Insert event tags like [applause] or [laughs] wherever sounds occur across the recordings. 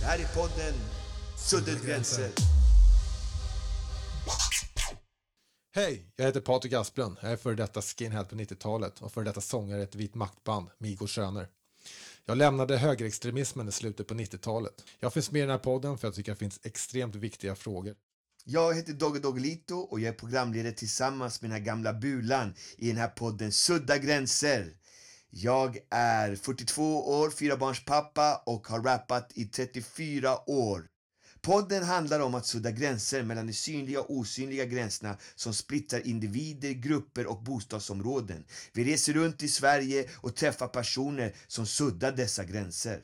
Det här är podden Sudda ut gränser. Hej, jag heter Patrik Asplund. Jag är före detta skinhead på 90-talet och före detta sångare i ett vit maktband, Migos Söner. Jag lämnade högerextremismen i slutet på 90-talet. Jag finns med i den här podden för jag tycker att det finns extremt viktiga frågor. Jag heter Dogge Doggelito och jag är programledare tillsammans med den här gamla bulan i den här podden Sudda gränser. Jag är 42 år, fyrabarnspappa och har rappat i 34 år. Podden handlar om att sudda gränser mellan de synliga och osynliga gränserna som splittrar individer, grupper och bostadsområden. Vi reser runt i Sverige och träffar personer som suddar dessa gränser.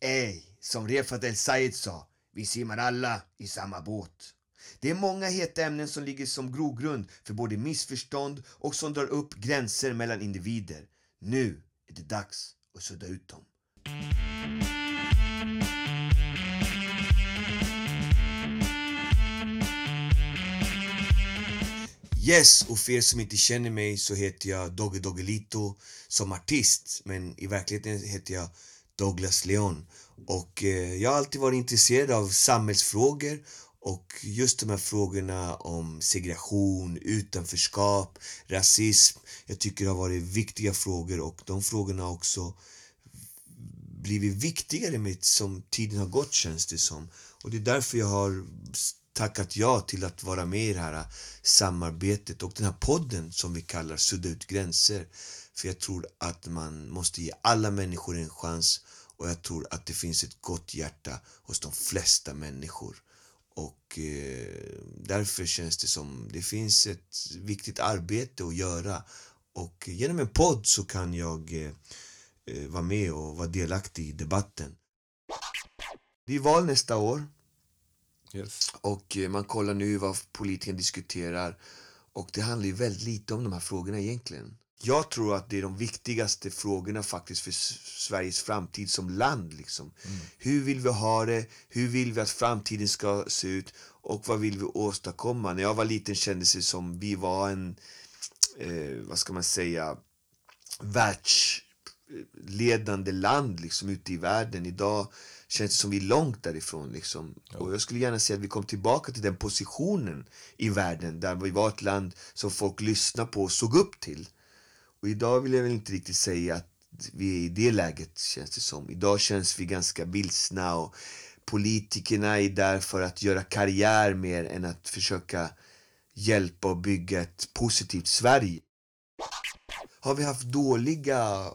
Ey, som Refat El Sayed sa, vi simmar alla i samma båt. Det är många heta ämnen som ligger som grogrund för både missförstånd och som drar upp gränser mellan individer. Nu är det dags att sudda ut dem. Yes, och för er som inte känner mig så heter jag Dogge Doggelito som artist. Men i verkligheten heter jag Douglas Leon. Och eh, jag har alltid varit intresserad av samhällsfrågor och just de här frågorna om segregation, utanförskap, rasism. Jag tycker det har varit viktiga frågor och de frågorna har också blivit viktigare med som tiden har gått känns det som. Och det är därför jag har tackat ja till att vara med i det här äh, samarbetet och den här podden som vi kallar Sudda ut gränser. För jag tror att man måste ge alla människor en chans och jag tror att det finns ett gott hjärta hos de flesta människor. Och eh, därför känns det som det finns ett viktigt arbete att göra. Och genom en podd så kan jag eh, eh vara med och vara delaktig i debatten. Det är val nästa år. Yes. Och eh, man kollar nu vad politikerna diskuterar. Och det handlar ju väldigt lite om de här frågorna egentligen. Jag tror att det är de viktigaste frågorna faktiskt för Sveriges framtid som land. Liksom. Mm. Hur vill vi ha det? Hur vill vi att framtiden ska se ut? Och vad vill vi åstadkomma? När jag var liten kändes det som vi var en, eh, vad ska man säga, världsledande land liksom ute i världen. Idag känns det som vi är långt därifrån. Liksom. Ja. Och jag skulle gärna se att vi kom tillbaka till den positionen i världen där vi var ett land som folk lyssnade på och såg upp till. Och idag vill jag väl inte riktigt säga att vi är i det läget känns det som. Idag känns vi ganska vilsna och politikerna är där för att göra karriär mer än att försöka hjälpa och bygga ett positivt Sverige. Har vi haft dåliga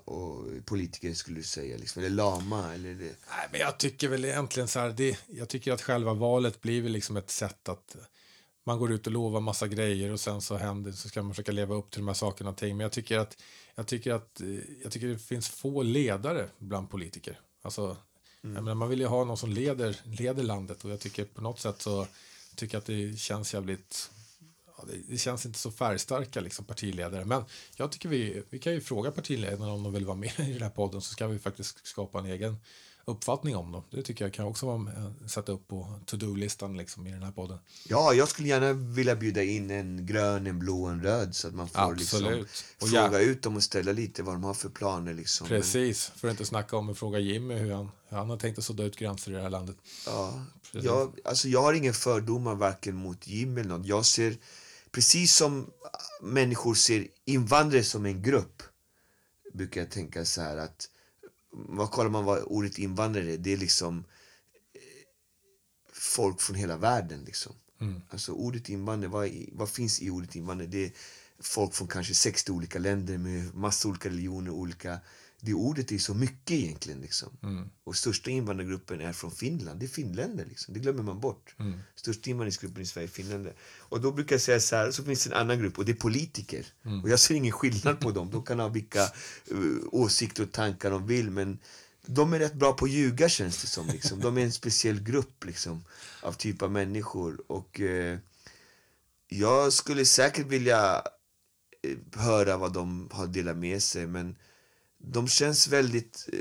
politiker skulle du säga? Liksom, eller lama? Eller det? Nej, men jag tycker väl egentligen så här, det, jag tycker att själva valet blir liksom ett sätt att man går ut och lovar massa grejer och sen så händer så ska man försöka leva upp till de här sakerna och ting. Men jag tycker att jag tycker att jag tycker det finns få ledare bland politiker. Alltså, mm. menar, man vill ju ha någon som leder, leder landet och jag tycker på något sätt så tycker jag att det känns jävligt ja, det, det, känns inte så färgstarka liksom, partiledare. Men jag tycker vi, vi kan ju fråga partiledarna om de vill vara med i den här podden så ska vi faktiskt skapa en egen uppfattning om dem. Det tycker jag kan också vara, sätta upp på to-do-listan liksom, i den här podden. Ja, jag skulle gärna vilja bjuda in en grön, en blå, en röd så att man får liksom, fråga ja. ut dem och ställa lite vad de har för planer. Liksom. Precis, för att inte snacka om att fråga Jimmy hur han, hur han har tänkt att sudda ut gränser i det här landet. Ja, jag, alltså jag har ingen fördomar varken mot Jimmy eller något. Jag ser, precis som människor ser invandrare som en grupp, brukar jag tänka så här att vad kollar man vad ordet invandrare är? Det är liksom eh, folk från hela världen. Liksom. Mm. Alltså ordet invandrare, vad, vad finns i ordet invandrare? Det är folk från kanske 60 olika länder med massa olika religioner, olika det ordet är så mycket egentligen. Liksom. Mm. Och största invandrargruppen är från Finland. Det är finländare. Liksom. Det glömmer man bort. Mm. Största invandringsgruppen i Sverige är finländare. Och då brukar jag säga så här, så finns det en annan grupp och det är politiker. Mm. Och jag ser ingen skillnad på dem. De kan ha vilka uh, åsikter och tankar de vill men de är rätt bra på att ljuga känns det som. Liksom. De är en speciell grupp liksom, av typ av människor. Och uh, jag skulle säkert vilja uh, höra vad de har delat med sig men de känns väldigt eh,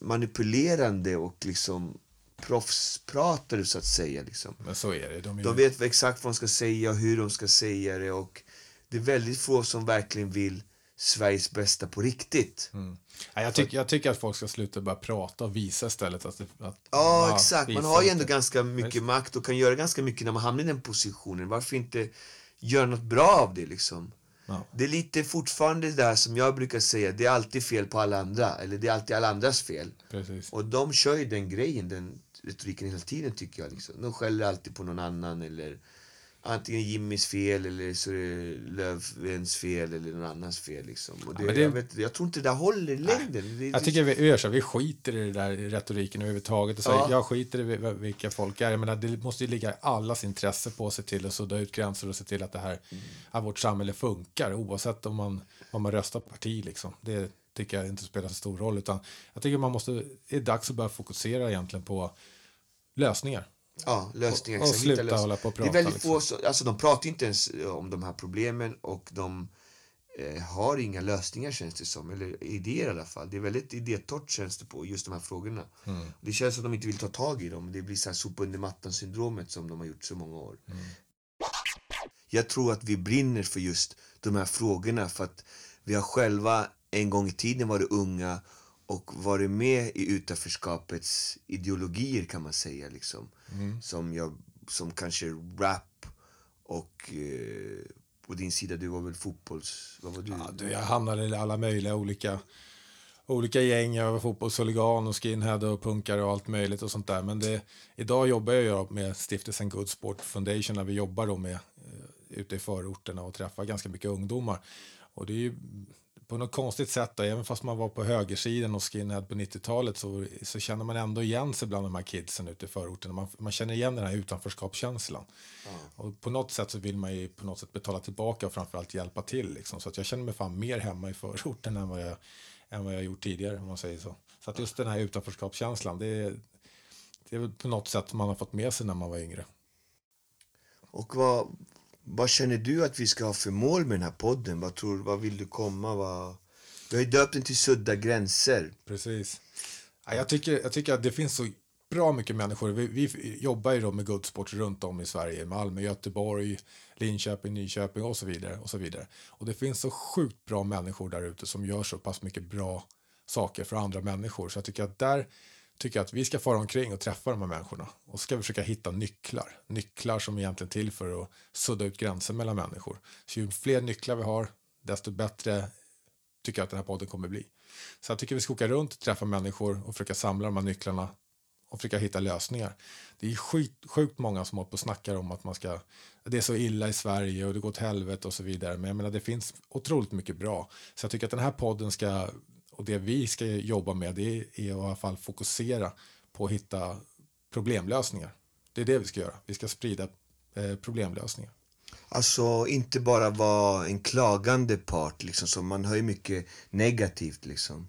manipulerande och liksom proffspratare så att säga. Liksom. Men så är det. De, är... de vet exakt vad de ska säga och hur de ska säga det och det är väldigt få som verkligen vill Sveriges bästa på riktigt. Mm. Ja, jag, tycker, jag tycker att folk ska sluta bara prata och visa istället. Att, att, Ja, ja, exakt. Man har ju ändå lite. ganska mycket Visst. makt och kan göra ganska mycket när man hamnar i den positionen. Varför inte göra något bra av det liksom? Ja. Det är lite fortfarande det där som jag brukar säga, det är alltid fel på alla andra. Eller det är alltid alla andras fel. Precis. Och de kör ju den grejen, den retoriken hela tiden tycker jag. Liksom. De skäller alltid på någon annan eller antingen Jimmys fel eller så Löfvens fel eller någon annans fel. Liksom. Och det, men det- jag, vet, jag tror inte det där håller i längden. Det, Jag tycker vi gör så, vi skiter i det där retoriken överhuvudtaget. Och så, Ja. Jag skiter i vil- vilka folk är. Jag menar, det måste ju ligga i allas intresse på att se till att sudda ut gränser och se till att det här, att vårt samhälle funkar oavsett om man, om man röstar på parti liksom. Det tycker jag inte spelar så stor roll utan jag tycker man måste, det är dags att börja fokusera egentligen på lösningar. Ja, lösningar. Och- och sluta lösningar. hålla på och Det är prata, väldigt liksom. få, så, alltså de pratar inte ens eh, om de här problemen och de eh, har inga lösningar känns det som, eller idéer i alla fall. Det är väldigt idétorrt känns det på just de här frågorna. Mm. Det känns som att de inte vill ta tag i dem. Det blir så här sopa under mattan syndromet som de har gjort så många år. Mm. Jag tror att vi brinner för just de här frågorna för att vi har själva en gång i tiden varit unga och varit med i utanförskapets ideologier kan man säga. Liksom. Mm. Som, jag, som kanske rap och eh, på din sida, du var väl fotbolls... Vad var du? Ja, du, jag hamnade i alla möjliga olika, olika gäng. Jag var fotbollshuligan och skinhead och punkare och allt möjligt och sånt där. Men det, idag jobbar jag med stiftelsen Good Sport Foundation där vi jobbar då med eh, ute i förorterna och träffar ganska mycket ungdomar. Och det är ju på något konstigt sätt, då, även fast man var på högersidan och skinhead på 90-talet så, så känner man ändå igen sig bland de här kidsen ute i förorterna. Man, man känner igen den här utanförskapskänslan. Och på något sätt så vill man ju på något sätt betala tillbaka och framförallt hjälpa till. Liksom. Så att jag känner mig fan mer hemma i förorten än vad jag, än vad jag gjort tidigare om man säger så. Så att just den här utanförskapskänslan, det är, det är väl på något sätt man har fått med sig när man var yngre. Och vad, vad känner du att vi ska ha för mål med den här podden? Vad, tror, vad vill du komma? Vad... Vi har ju döpt den till Sudda gränser. Precis. Ja, jag, tycker, jag tycker att det finns så bra mycket människor. Vi, vi jobbar ju då med Goodsport runt om i Sverige. Malmö, Göteborg, Linköping, Nyköping och så vidare. Och så vidare. Och det finns så sjukt bra människor där ute som gör så pass mycket bra saker för andra människor. Så jag tycker att där tycker jag att vi ska fara omkring och träffa de här människorna. Och så ska vi försöka hitta nycklar. Nycklar som är egentligen till för att sudda ut gränser mellan människor. Så ju fler nycklar vi har, desto bättre tycker jag att den här podden kommer bli. Så jag tycker vi ska åka runt, träffa människor och försöka samla de här nycklarna och försöka hitta lösningar. Det är skit, sjukt många som håller på och snackar om att man ska, det är så illa i Sverige och det går åt helvete och så vidare. Men jag menar, det finns otroligt mycket bra. Så jag tycker att den här podden ska, och det vi ska jobba med, det är i alla fall fokusera på att hitta problemlösningar. Det är det vi ska göra. Vi ska sprida eh, problemlösningar. Alltså inte bara vara en klagande part liksom. Så man hör ju mycket negativt liksom.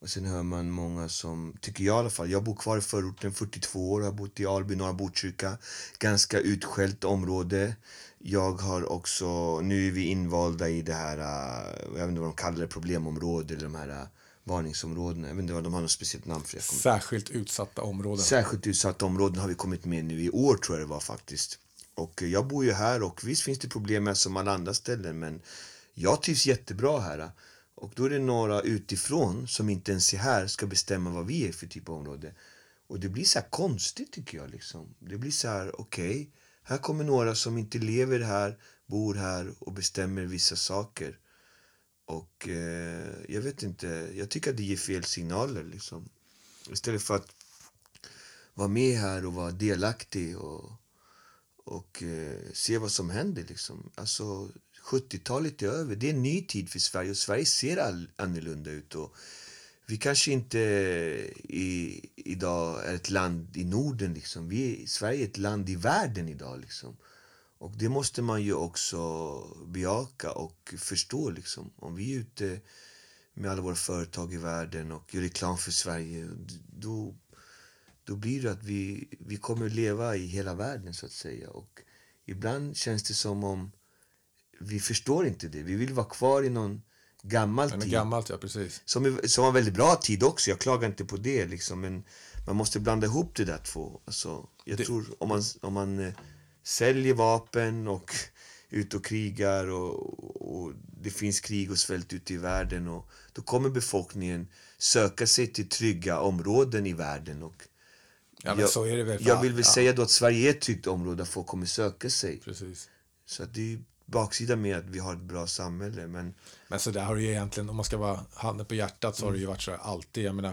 Och sen hör man många som, tycker jag i alla fall, jag bor kvar i förorten 42 år, har bott i Alby, norra Botkyrka. Ganska utskällt område. Jag har också, nu är vi invalda i det här, äh, jag vet inte vad de kallar det, problemområde eller de här äh, varningsområdena. Jag vet inte vad de har något speciellt namn för det. Särskilt utsatta områden. Särskilt utsatta områden har vi kommit med nu i år tror jag det var faktiskt. Och eh, jag bor ju här och visst finns det problem med som alla andra ställen men jag trivs jättebra här. Och då är det några utifrån som inte ens är här ska bestämma vad vi är för typ av område. Och det blir så här konstigt tycker jag liksom. Det blir så här, okej, här kommer några som inte lever här, bor här och bestämmer vissa saker. Och eh, jag vet inte, jag tycker att det ger fel signaler liksom. Istället för att vara med här och vara delaktig och, och eh, se vad som händer. Liksom. Alltså, 70-talet är över. Det är en ny tid för Sverige och Sverige ser all, annorlunda ut. Och vi kanske inte eh, i, idag är ett land i Norden. Liksom. Vi, Sverige är ett land i världen idag. Liksom. Och det måste man ju också bejaka och förstå. Liksom. Om vi är ute med alla våra företag i världen och gör reklam för Sverige, då då blir det att vi, vi kommer leva i hela världen så att säga. Och ibland känns det som om vi förstår inte det. Vi vill vara kvar i någon gammal tid. gammalt, ja precis. Som, är- som var väldigt bra tid också, jag klagar inte på det liksom. Men man måste blanda ihop det där två. Alltså, jag Det- tror om man, om man eh, säljer vapen och [laughs] ut och krigar och, och det finns krig och svält ute i världen och då kommer befolkningen söka sig till trygga områden i världen. Och ja, men jag, så är det väl. jag vill väl ja. säga då att Sverige är ett tryggt område där folk kommer söka sig. Precis. Så att det är baksidan med att vi har ett bra samhälle. Men Men så där har det ju egentligen, om man ska vara handen på hjärtat så har det ju varit så här alltid. Jag menar,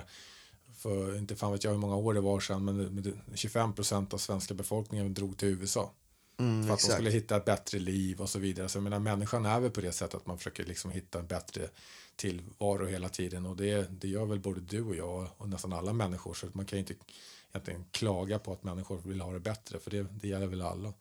för inte fan vet jag hur många år det var sedan, men men det- 25 procent av svenska befolkningen drog till USA. mm, För att de exakt. skulle hitta ett bättre liv och så vidare. Så jag menar, människan är väl på det sättet att man försöker liksom hitta en bättre tillvaro hela tiden. Och det, det gör väl både du och jag och nästan alla människor. Så att man kan ju inte egentligen klaga på att människor vill ha det bättre. För det, det gäller väl alla.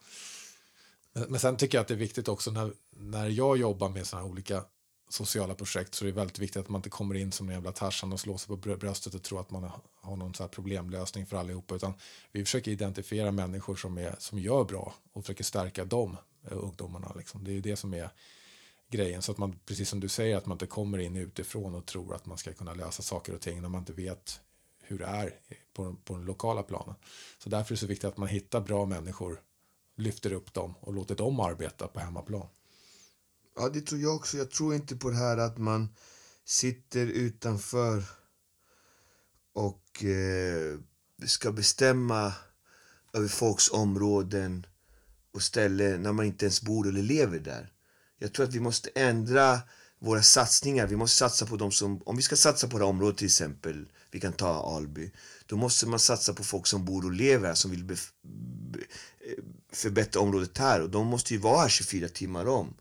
Men, men sen tycker jag att det är viktigt också när, när jag jobbar med sådana här olika sociala projekt så är det väldigt viktigt att man inte kommer in som en jävla Tarzan och slår sig på bröstet och tror att man har- någon så här problemlösning för allihopa. Utan vi försöker identifiera människor som, är, som gör bra och försöker stärka de eh, ungdomarna. Liksom. Det är ju det som är grejen. Så att man, precis som du säger, att man inte kommer in utifrån och tror att man ska kunna lösa saker och ting när man inte vet hur det är på, på den lokala planen. Så därför är det så viktigt att man hittar bra människor, lyfter upp dem och låter dem arbeta på hemmaplan. Ja, det tror jag också. Jag tror inte på det här att man sitter utanför och eh, ska bestämma över folks områden och ställen när man inte ens bor eller lever där. Jag tror att vi måste ändra våra satsningar. Vi måste satsa på de som, om vi ska satsa på det här området till exempel, vi kan ta Alby, då måste man satsa på folk som bor och lever här, som vill bef- förbättra området här och de måste ju vara här 24 timmar om.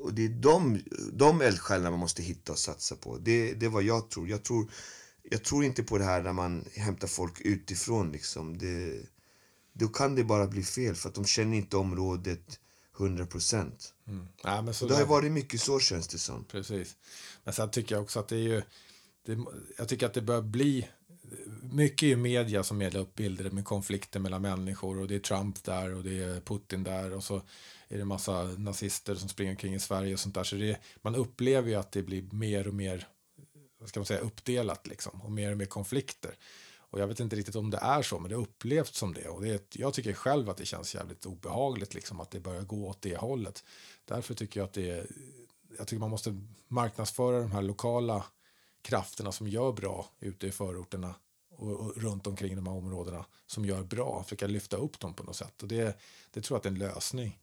Och det är de, de eldsjälarna man måste hitta och satsa på. Det, det är vad jag tror. Jag tror. Jag tror inte på det här när man hämtar folk utifrån. Liksom. Det, då kan det bara bli fel för att de känner inte området 100 procent. Mm. Ja, men så Det har ju varit mycket så känns det som. Precis. Men sen tycker jag också att det är ju... Det, jag tycker att det bör bli... Mycket i media som meddelar upp bilder med konflikter mellan människor och det är Trump där och det är Putin där och så är det massa nazister som springer omkring i Sverige och sånt där. Så det, man upplever ju att det blir mer och mer vad ska man säga, uppdelat liksom och mer och mer konflikter. Och jag vet inte riktigt om det är så, men det upplevs som det. Och det, jag tycker själv att det känns jävligt obehagligt liksom att det börjar gå åt det hållet. Därför tycker jag att det är, jag tycker man måste marknadsföra de här lokala krafterna som gör bra ute i förorterna och, och runt omkring de här områdena som gör bra, försöka lyfta upp dem på något sätt. Och det, det tror jag att det är en lösning.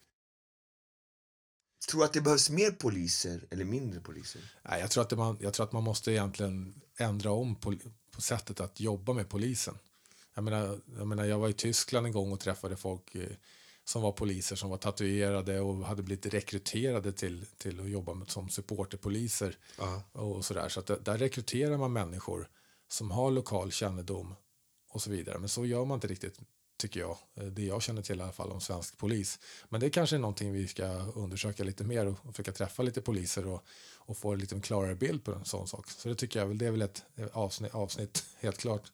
Tror att det behövs mer poliser eller mindre poliser? Nej, jag, tror att det man, jag tror att man måste egentligen ändra om på, på sättet att jobba med polisen. Jag menar, jag menar, jag var i Tyskland en gång och träffade folk eh, som var poliser som var tatuerade och hade blivit rekryterade till, till att jobba med, som supporterpoliser. Ja. och sådär. Så att där rekryterar man människor som har lokal kännedom och så vidare. Men så gör man inte riktigt, tycker jag. Eh, det jag känner till i alla fall om svensk polis. Men det kanske är någonting vi ska undersöka lite mer och, försöka träffa lite poliser och, och få en lite klarare bild på en sån sak. Så det tycker jag väl, det är väl ett eh, avsnitt, avsnitt [laughs] helt klart.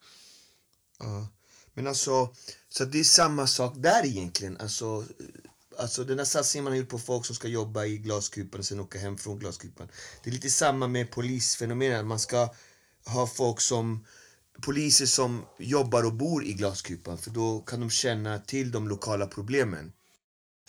Ja. Men alltså, så det är samma sak där egentligen. Alltså, eh, alltså den här satsningen man har gjort på folk som ska jobba i glaskupan och sen åka hem från glaskupan. Det är lite samma med polisfenomenet. Man ska ha folk som poliser som jobbar och bor i glaskupan för då kan de känna till de lokala problemen.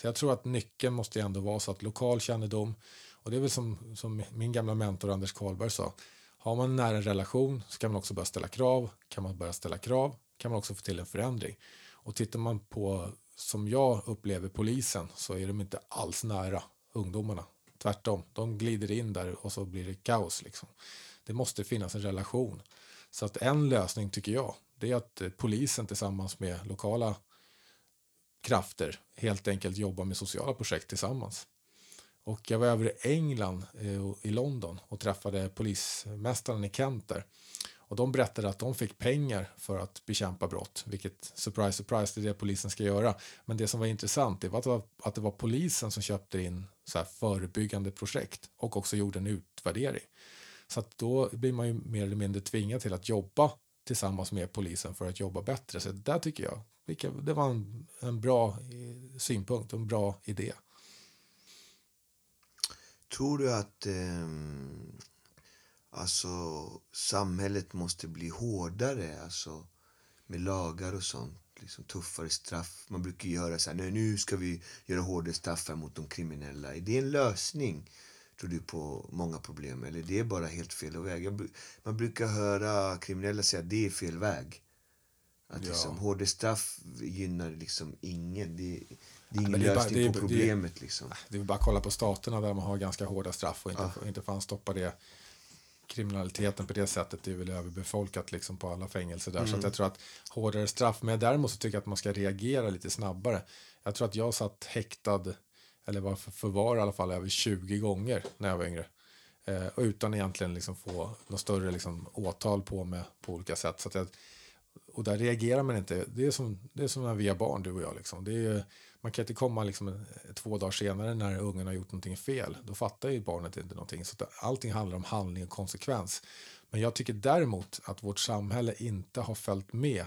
Så jag tror att nyckeln måste ändå vara så att lokal kännedom, och det är väl som, som min gamla mentor Anders Karlberg sa, har man en nära relation så kan man också börja ställa krav, kan man börja ställa krav kan man också få till en förändring. Och tittar man på som jag upplever polisen så är de inte alls nära ungdomarna. Tvärtom, de glider in där och så blir det kaos. Liksom. Det måste finnas en relation. Så att en lösning tycker jag, det är att eh, polisen tillsammans med lokala krafter helt enkelt jobbar med sociala projekt tillsammans. Och jag var över i England, eh, i London, och träffade polismästaren i Kent där. Och de berättade att de fick pengar för att bekämpa brott, vilket surprise, surprise, det är det polisen ska göra. Men det som var intressant det var att, det var, att det var polisen som köpte in så här förebyggande projekt och också gjorde en utvärdering. Så att då blir man ju mer eller mindre tvingad till att jobba tillsammans med polisen för att jobba bättre. Så där tycker jag, det var en, en bra eh, synpunkt och en bra idé. Tror du att eh, alltså, samhället måste bli hårdare alltså, med lagar och sånt? Liksom tuffare straff. Man brukar ju göra så här, nu ska vi göra hårdare straff mot de kriminella. Är det en lösning? Tror du på många problem? Eller det är bara helt fel väg? Man brukar höra kriminella säga att det är fel väg. Att ja. liksom, hårdare straff gynnar liksom ingen. Det, det är ingen ja, lösning på problemet. Det, liksom. det är bara att kolla på staterna där man har ganska hårda straff och inte, ja. inte fan stoppa det kriminaliteten på det sättet det är väl överbefolkat liksom på alla fängelser där. Mm. Så att mm. jag tror att hårdare straff, men däremot så tycker jag att man ska reagera lite snabbare. Jag tror att jag satt häktad, eller var för förvar i alla fall, över 20 gånger när jag var yngre. Eh, utan egentligen liksom få något större liksom åtal på mig på olika sätt. Så att jag, och där reagerar man inte. Det är som, det är som när vi har barn, du och jag. Liksom. Det är, man kan inte komma liksom två dagar senare när ungen har gjort någonting fel. Då fattar ju barnet inte någonting. Så allting handlar om handling och konsekvens. Men jag tycker däremot att vårt samhälle inte har följt med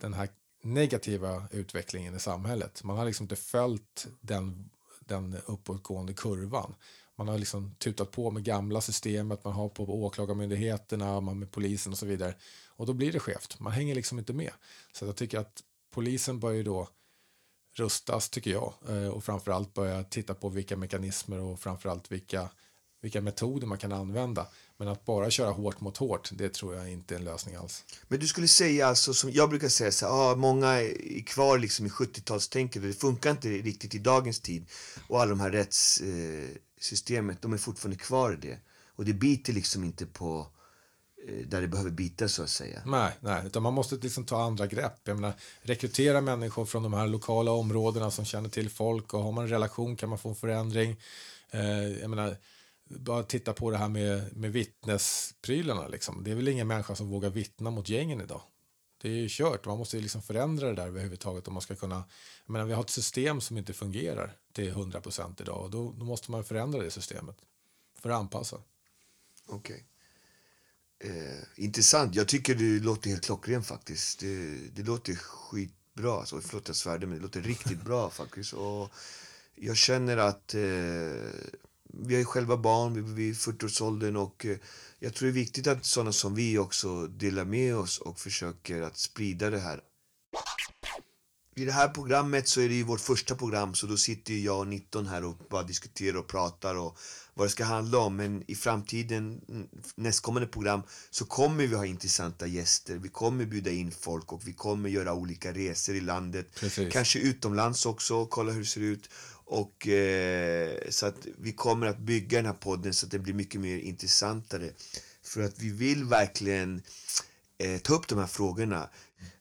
den här negativa utvecklingen i samhället. Man har liksom inte följt den, den uppåtgående kurvan. Man har liksom tutat på med gamla systemet, man har på åklagarmyndigheterna, man med polisen och så vidare. Och då blir det skevt. Man hänger liksom inte med. Så jag tycker att polisen bör ju då rustas, tycker jag. Eh, och framförallt börja titta på vilka mekanismer och framförallt vilka, vilka metoder man kan använda. Men att bara köra hårt mot hårt, det tror jag inte är en lösning alls. Men du skulle säga alltså, som jag brukar säga så här, ah, många är kvar liksom i 70-talstänket och det funkar inte riktigt i dagens tid. Och alla de här rättssystemet, eh, de är fortfarande kvar i det. Och det biter liksom inte på Eh, där det behöver bita så att säga. Nej, nej, utan man måste liksom ta andra grepp. Jag menar, rekrytera människor från de här lokala områdena som känner till folk och har man en relation kan man få en förändring. Eh, jag menar, bara titta på det här med, med vittnesprylarna. Liksom. Det är väl ingen människa som vågar vittna mot gängen idag. Det är ju kört. Man måste liksom förändra det där överhuvudtaget om man ska kunna... Jag menar, vi har ett system som inte fungerar till 100 procent idag och då, då, måste man förändra det systemet för att anpassa. Okej. Okay. Eh, intressant. Jag tycker det låter helt klockrent faktiskt. Det, det låter skitbra. Alltså, förlåt jag svärde, men det låter riktigt bra [laughs] faktiskt. Och jag känner att eh, vi är själva barn, vi är i 40-årsåldern och eh, jag tror det är viktigt att sådana som vi också delar med oss och försöker att sprida det här. I det här programmet så är det ju vårt första program så då sitter jag och 19 här och bara diskuterar och pratar och vad det ska handla om. Men i framtiden, nästkommande program, så kommer vi ha intressanta gäster. Vi kommer bjuda in folk och vi kommer göra olika resor i landet. Precis. Kanske utomlands också, kolla hur det ser ut. Och eh, så att vi kommer att bygga den här podden så att den blir mycket mer intressantare. För att vi vill verkligen eh, ta upp de här frågorna.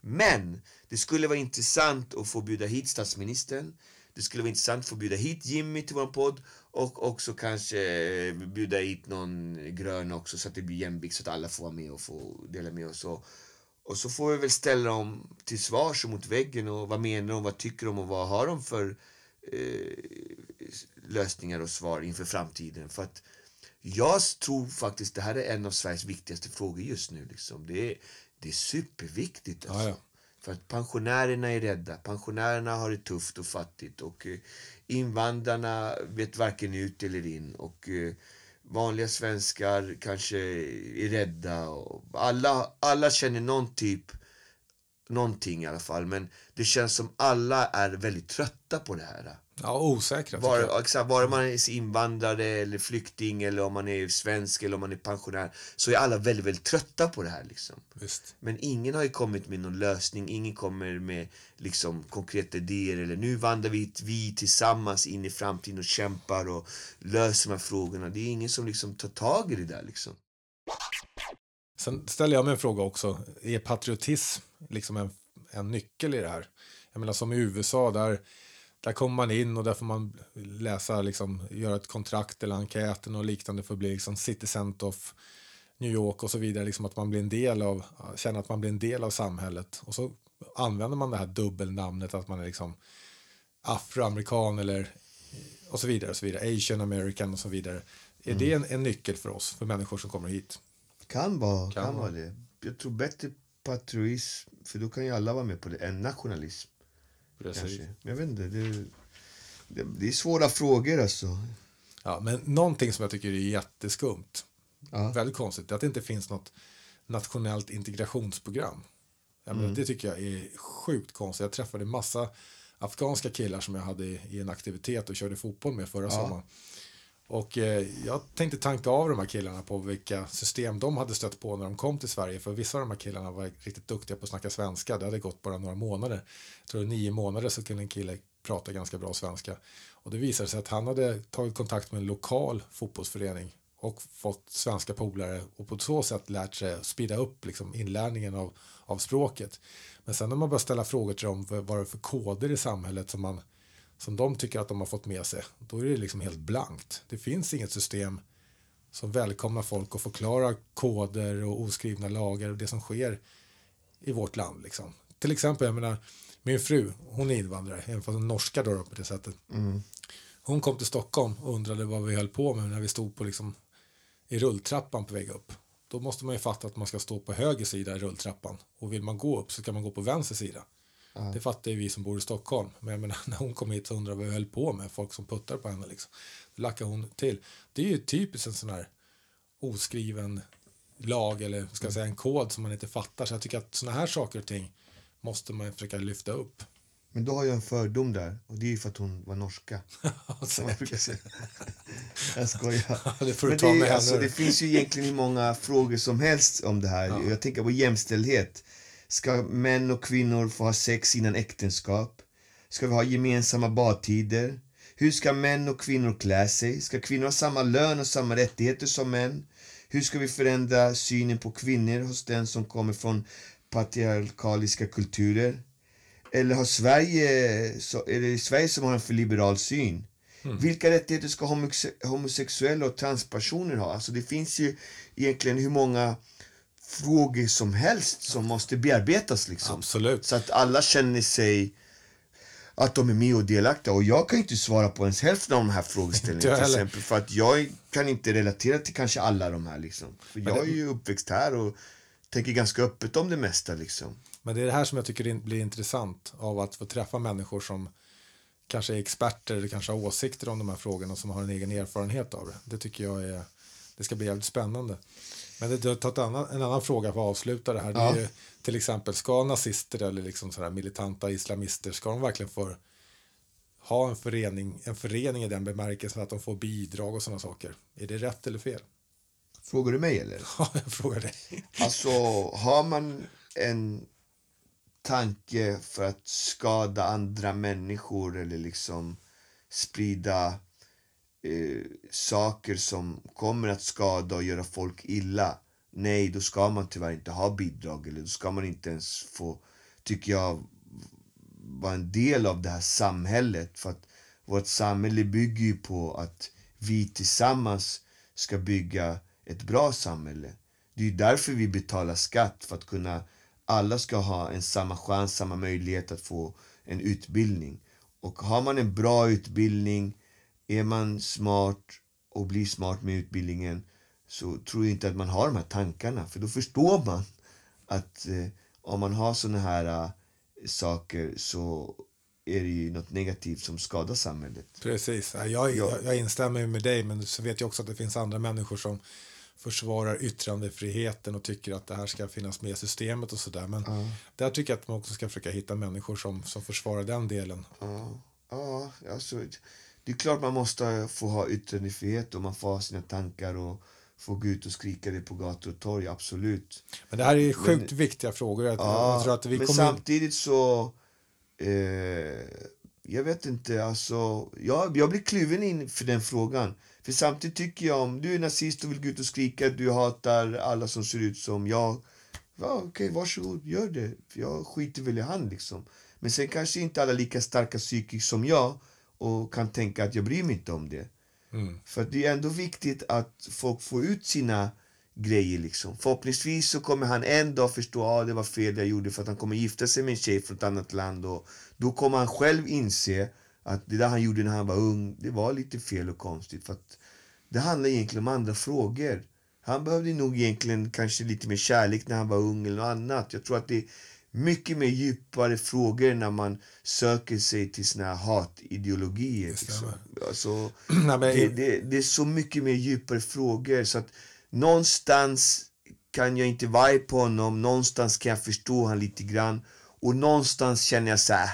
Men det skulle vara intressant att få bjuda hit statsministern. Det skulle vara intressant att få bjuda hit Jimmy till vår podd och också kanske eh, bjuda hit någon grön också så att det blir jämvikt så att alla får vara med och få dela med oss. Och, och så får vi väl ställa dem till svars och mot väggen och vad menar de, vad tycker de och vad har de för eh, lösningar och svar inför framtiden. För att jag tror faktiskt det här är en av Sveriges viktigaste frågor just nu. Liksom. Det, är, det är superviktigt. Alltså. Ja, ja. För att pensionärerna är rädda. Pensionärerna har det tufft och fattigt. Och eh, invandrarna vet varken ut eller in. Och eh, vanliga svenskar kanske är rädda. Och alla, alla känner någon typ, någonting i alla fall. Men det känns som alla är väldigt trötta på det här. Ja, osäkra. Var, exakt, vare man är invandrare eller flykting eller om man är svensk eller om man är pensionär så är alla väldigt, väldigt trötta på det här. Liksom. Visst. Men ingen har ju kommit med någon lösning, ingen kommer med liksom, konkreta idéer eller nu vandrar vi, vi tillsammans in i framtiden och kämpar och löser de här frågorna. Det är ingen som liksom tar tag i det där liksom. Sen ställer jag mig en fråga också. Är patriotism liksom en, en nyckel i det här? Jag menar som i USA där där kommer man in och där får man läsa, liksom, göra ett kontrakt eller enkäten och liknande för att bli liksom citizen of New York och så vidare. Liksom att man blir en del av, känner att man blir en del av samhället. Och så använder man det här dubbelnamnet att man är liksom afroamerikan eller och så vidare, och så vidare. Asian American och så vidare. Är mm. det en, en, nyckel för oss, för människor som kommer hit? Kan vara, kan, kan vara det. Jag tror bättre patriotism, för då kan ju alla vara med på det, än nationalism. Precis. Jag vet inte. Det, det, det, är svåra frågor alltså. Ja, men någonting som jag tycker är jätteskumt, ja. väldigt konstigt, är att det inte finns något nationellt integrationsprogram. Jag mm. det tycker jag är sjukt konstigt. Jag träffade massa afghanska killar som jag hade i, en aktivitet och körde fotboll med förra ja. sommaren. Och eh, jag tänkte tanka av de här killarna på vilka system de hade stött på när de kom till Sverige. För vissa av de här killarna var riktigt duktiga på att snacka svenska. Det hade gått bara några månader. Jag tror nio månader så kunde en kille prata ganska bra svenska. Och det visade sig att han hade tagit kontakt med en lokal fotbollsförening och fått svenska polare och på så sätt lärt sig speeda upp liksom inlärningen av, av språket. Men sen när man börjar ställa frågor till dem vad det är för koder i samhället som, man, som de tycker att de har fått med sig, då är det liksom helt blankt. Det finns inget system som välkomnar folk och förklarar koder och oskrivna lagar och det som sker i vårt land. Liksom. Till exempel, jag menar, min fru, hon är invandrare, även fast hon är norska då på det sättet. Mm. Hon kom till Stockholm och undrade vad vi höll på med när vi stod på liksom, i rulltrappan på väg upp. Då måste man ju fatta att man ska stå på höger sida i rulltrappan. Och vill man gå upp så ska man gå på vänster sida. Ja. Det fattar ju vi som bor i Stockholm. Men jag menar, [laughs] när hon kom hit så undrade vad vi höll på med. Folk som puttar på henne liksom. Då lackade hon till. Det är ju typiskt en sån här oskriven lag eller ska jag säga en kod som man inte fattar. Så jag tycker att såna här saker och ting måste man försöka lyfta upp. Men då har jag en fördom där och det är ju för att hon var norska. [laughs] som jag brukar säga. [laughs] jag skojar. det får du ta med det, alltså, det finns ju egentligen hur många frågor som helst om det här. Ja. Jag tänker på jämställdhet. Ska män och kvinnor få ha sex innan äktenskap? Ska vi ha gemensamma badtider? Hur ska män och kvinnor klä sig? Ska kvinnor ha samma lön och samma rättigheter som män? Hur ska vi förändra synen på kvinnor hos den som kommer från patriarkaliska kulturer? Eller har Sverige, är det Sverige som har en för liberal syn? Mm. Vilka rättigheter ska homosexuella och transpersoner ha? Alltså det finns ju egentligen hur många frågor som helst som måste bearbetas. Liksom. Absolut. Så att alla känner sig att de är med och delaktiga. Och jag kan inte svara på ens hälften av de här frågeställningarna till exempel. För att jag kan inte relatera till kanske alla de här liksom. För jag är ju uppväxt här och tänker ganska öppet om det mesta liksom. Men det är det här som jag tycker blir intressant av att få träffa människor som kanske är experter eller kanske har åsikter om de här frågorna och som har en egen erfarenhet av det. Det tycker jag är, det ska bli jävligt spännande. Men det tar annan, en annan fråga för att avsluta det här. Ja. Det är till exempel, ska nazister eller liksom sådär militanta islamister, ska de verkligen få ha en förening, en förening i den bemärkelsen att de får bidrag och sådana saker? Är det rätt eller fel? Frågar du mig eller? Ja, jag frågar dig. Alltså, har man en tanke för att skada andra människor eller liksom sprida eh, saker som kommer att skada och göra folk illa. Nej, då ska man tyvärr inte ha bidrag eller då ska man inte ens få, tycker jag, vara en del av det här samhället. För att vårt samhälle bygger ju på att vi tillsammans ska bygga ett bra samhälle. Det är därför vi betalar skatt, för att kunna alla ska ha en samma chans, samma möjlighet att få en utbildning. Och har man en bra utbildning, är man smart och blir smart med utbildningen så tror jag inte att man har de här tankarna. För då förstår man att eh, om man har såna här uh, saker så är det ju något negativt som skadar samhället. Precis. Jag, jag, jag instämmer med dig, men så vet jag också att det finns andra människor som försvarar yttrandefriheten och tycker att det här ska finnas med i systemet och sådär. Men ja. där tycker jag att man också ska försöka hitta människor som, som försvarar den delen. Ja, ja alltså, det är klart man måste få ha yttrandefrihet och man får ha sina tankar och få gå ut och skrika det på gator och torg, absolut. Men det här är sjukt men, viktiga frågor. Jag, ja, jag tror att vi men kommer... samtidigt så... Eh, jag vet inte, alltså... Jag, jag blir kluven inför den frågan. För samtidigt tycker jag om du är nazist och vill gå ut och skrika du hatar alla som ser ut som jag. Ja, Okej, okay, varsågod, gör det. Jag skiter väl i han liksom. Men sen kanske inte alla lika starka psykiskt som jag och kan tänka att jag bryr mig inte om det. Mm. För det är ändå viktigt att folk får ut sina grejer liksom. Förhoppningsvis så kommer han en dag förstå att ah, det var fel jag gjorde för att han kommer gifta sig med en tjej från ett annat land och då kommer han själv inse att det där han gjorde när han var ung, det var lite fel och konstigt. För det handlar egentligen om andra frågor. Han behövde nog egentligen kanske lite mer kärlek när han var ung eller något annat. Jag tror att det mycket mer djupare frågor när man söker sig till såna här hatideologier. Liksom. Alltså, [clears throat] det, det, det är så mycket mer djupare frågor så att någonstans kan jag inte vara på honom, någonstans kan jag förstå honom lite grann och någonstans känner jag så här,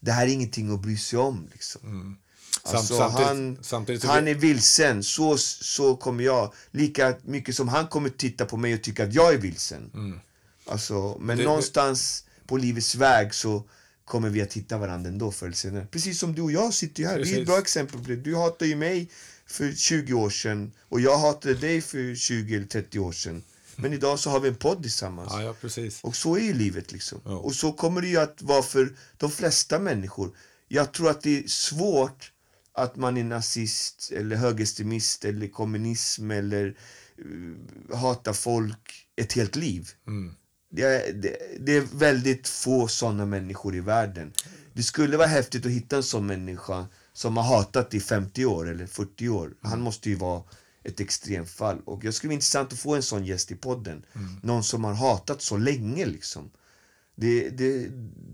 det här är ingenting att bry sig om. Liksom. Mm. Alltså, samtidigt- han, samtidigt så han är vilsen, så, så kommer jag. Lika mycket som han kommer titta på mig och tycka att jag är vilsen. Alltså, men Mm. Det- någonstans på livets väg så kommer vi att hitta varandra ändå förr eller senare. Precis som du och jag sitter här. Vi är Precis. ett bra exempel på det. Du hatade ju mig för 20 år sedan och jag hatade dig för 20 eller 30 år sedan. Men idag så har vi en podd tillsammans. Ja, ja, precis. Och så är ju livet liksom. Ja. Och så kommer det ju att vara för de flesta människor. Jag tror att det är svårt att man är nazist eller högerextremist eller kommunism eller uh, hatar folk ett helt liv. Mm. Det, är, det, det är väldigt få sådana människor i världen. Det skulle vara häftigt att hitta en sån människa som har hatat i 50 år eller 40 år. Han måste ju vara ett extremfall. Och jag skulle vara intressant att få en sån gäst i podden. Någon som har hatat så länge liksom. Det, det,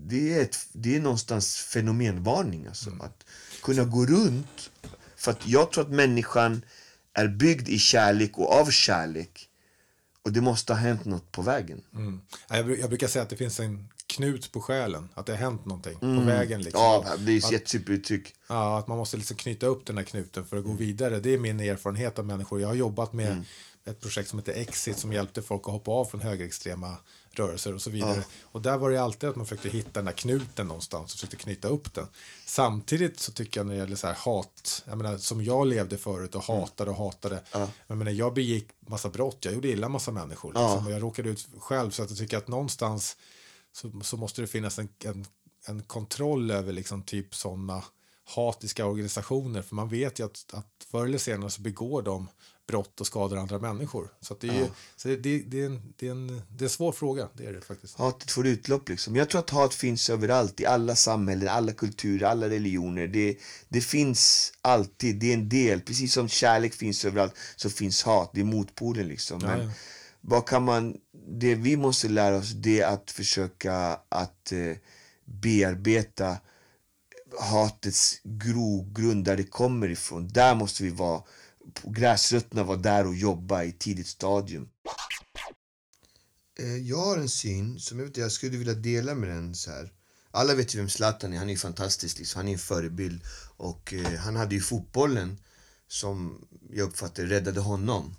det, är, ett, det är någonstans fenomenvarning alltså. Att kunna gå runt. För att jag tror att människan är byggd i kärlek och av kärlek. Och det måste ha hänt något på vägen. Mm. Ja, Jag, jag brukar säga att det finns en knut på själen, att det har hänt någonting på vägen. Liksom. Mm. Ja, det är ett att, jättesuperuttryck. ja, att man måste liksom knyta upp den här knuten för att gå vidare. Det är min erfarenhet av människor. Jag har jobbat med ett projekt som heter Exit som hjälpte folk att hoppa av från högerextrema rörelser och så vidare. Och där var det alltid att man försökte hitta den där knuten någonstans och försökte knyta upp den. Samtidigt så tycker jag när det gäller så här hat, jag menar som jag levde förut och hatade och hatade. Jag menar jag begick massa brott, jag gjorde illa massa människor. Liksom, och jag råkade ut själv så att jag tycker att någonstans så, så måste det finnas en, en, en kontroll över liksom typ sådana hatiska organisationer. För man vet ju att, att förr eller senare så begår de brott och skadar andra människor. Så, det, är ju, så det, det, det, är en, det, är en, det är en svår fråga, det är det faktiskt. Hatet får utlopp liksom. Jag tror att hat finns överallt, i alla samhällen, alla kulturer, alla religioner. Det, det finns alltid, det är en del. Precis som kärlek finns överallt så finns hat, det är motpolen liksom. Men Ja, ja. vad kan man, det vi måste lära oss det är att försöka att eh, bearbeta hatets grogrund där det kommer ifrån. Där måste vi vara, gräsrötterna var där och jobbade i tidigt stadium. Eh, jag har en syn som jag, vet, jag skulle vilja dela med den så här. Alla vet ju vem Zlatan är, han är ju fantastisk liksom. Han är en förebild. Och eh, han hade ju fotbollen som jag uppfattar räddade honom.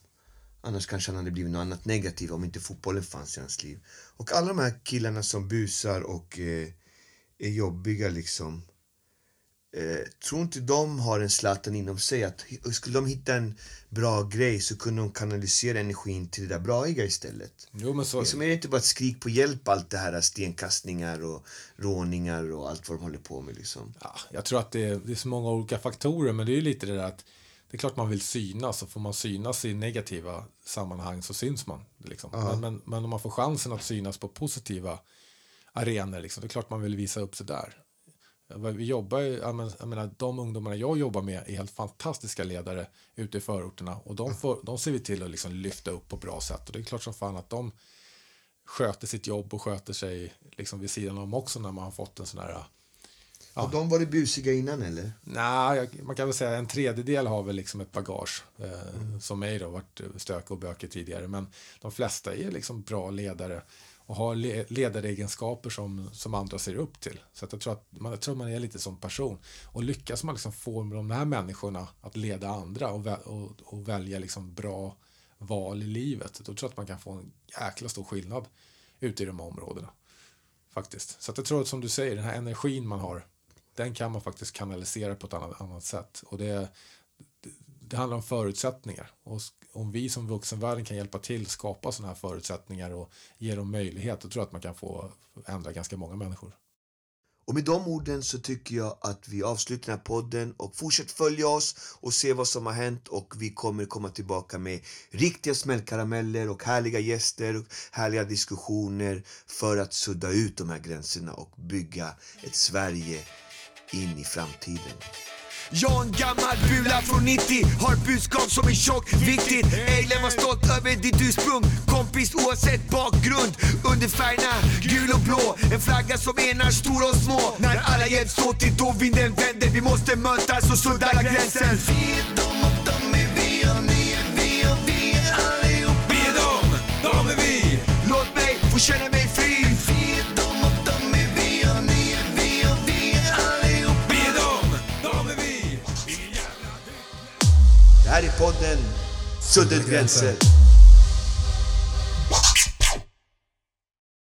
Annars kanske han hade blivit något annat negativt om inte fotbollen fanns i hans liv. Och alla de här killarna som busar och eh, är jobbiga liksom. Eh, tror inte de har en Zlatan inom sig? Att skulle de hitta en bra grej så kunde de kanalisera energin till det där braiga istället. Jo, men så, Liksom är det inte bara ett skrik på hjälp allt det här stenkastningar och råningar och allt vad de håller på med liksom. ja, jag tror att det är, det är så många olika faktorer, men det är lite det där att det är klart man vill synas och får man synas i negativa sammanhang så syns man. Liksom. Men, men, men om man får chansen att synas på positiva arenor, liksom, det är klart man vill visa upp sig där. Vi jobbar ju, jag men- jag menar, de ungdomarna jag jobbar med är helt fantastiska ledare ute i förorterna och de, får, de ser vi till att liksom lyfta upp på bra sätt och det är klart som fan att de sköter sitt jobb och sköter sig liksom vid sidan om också när man har fått en sån här Och de var det busiga innan eller? Nej, man kan väl säga en tredjedel har väl liksom ett bagage. Eh, Som mig då, varit stök och böker tidigare. Men de flesta är liksom bra ledare och har ledaregenskaper som, som andra ser upp till. Så att jag, tror att man, jag tror man är lite som person. Och lyckas man liksom få de här människorna att leda andra och, väl, och, och välja liksom bra val i livet. Då tror jag att man kan få en jäkla stor skillnad ute i de här områdena. Faktiskt. Så att jag tror att som du säger, den här energin man har, den kan man faktiskt kanalisera på ett annat, annat sätt. Och det, det, det handlar om förutsättningar. Och om vi som vuxenvärlden kan hjälpa till skapa sådana här förutsättningar och ge dem möjlighet, då tror jag att man kan få ändra ganska många människor. Och med de orden så tycker jag att vi avslutar den här podden och fortsätt följa oss och se vad som har hänt och vi kommer komma tillbaka med riktiga smällkarameller och härliga gäster och härliga diskussioner för att sudda ut de här gränserna och bygga ett Sverige in i framtiden. Jag en gammal bula från 90 Har budskap som är tjockt, viktigt Ej var stolt över ditt ursprung Kompis oavsett bakgrund Under färgerna gul och blå En flagga som enar stora och små När alla hjälps åt det då vinden vänder Vi måste mötas och sudda alla gränser Vi är dom och dom är vi och ni är vi och vi är allihop Vi är dom, dom är vi Låt mig få känna podden Suddet gränser.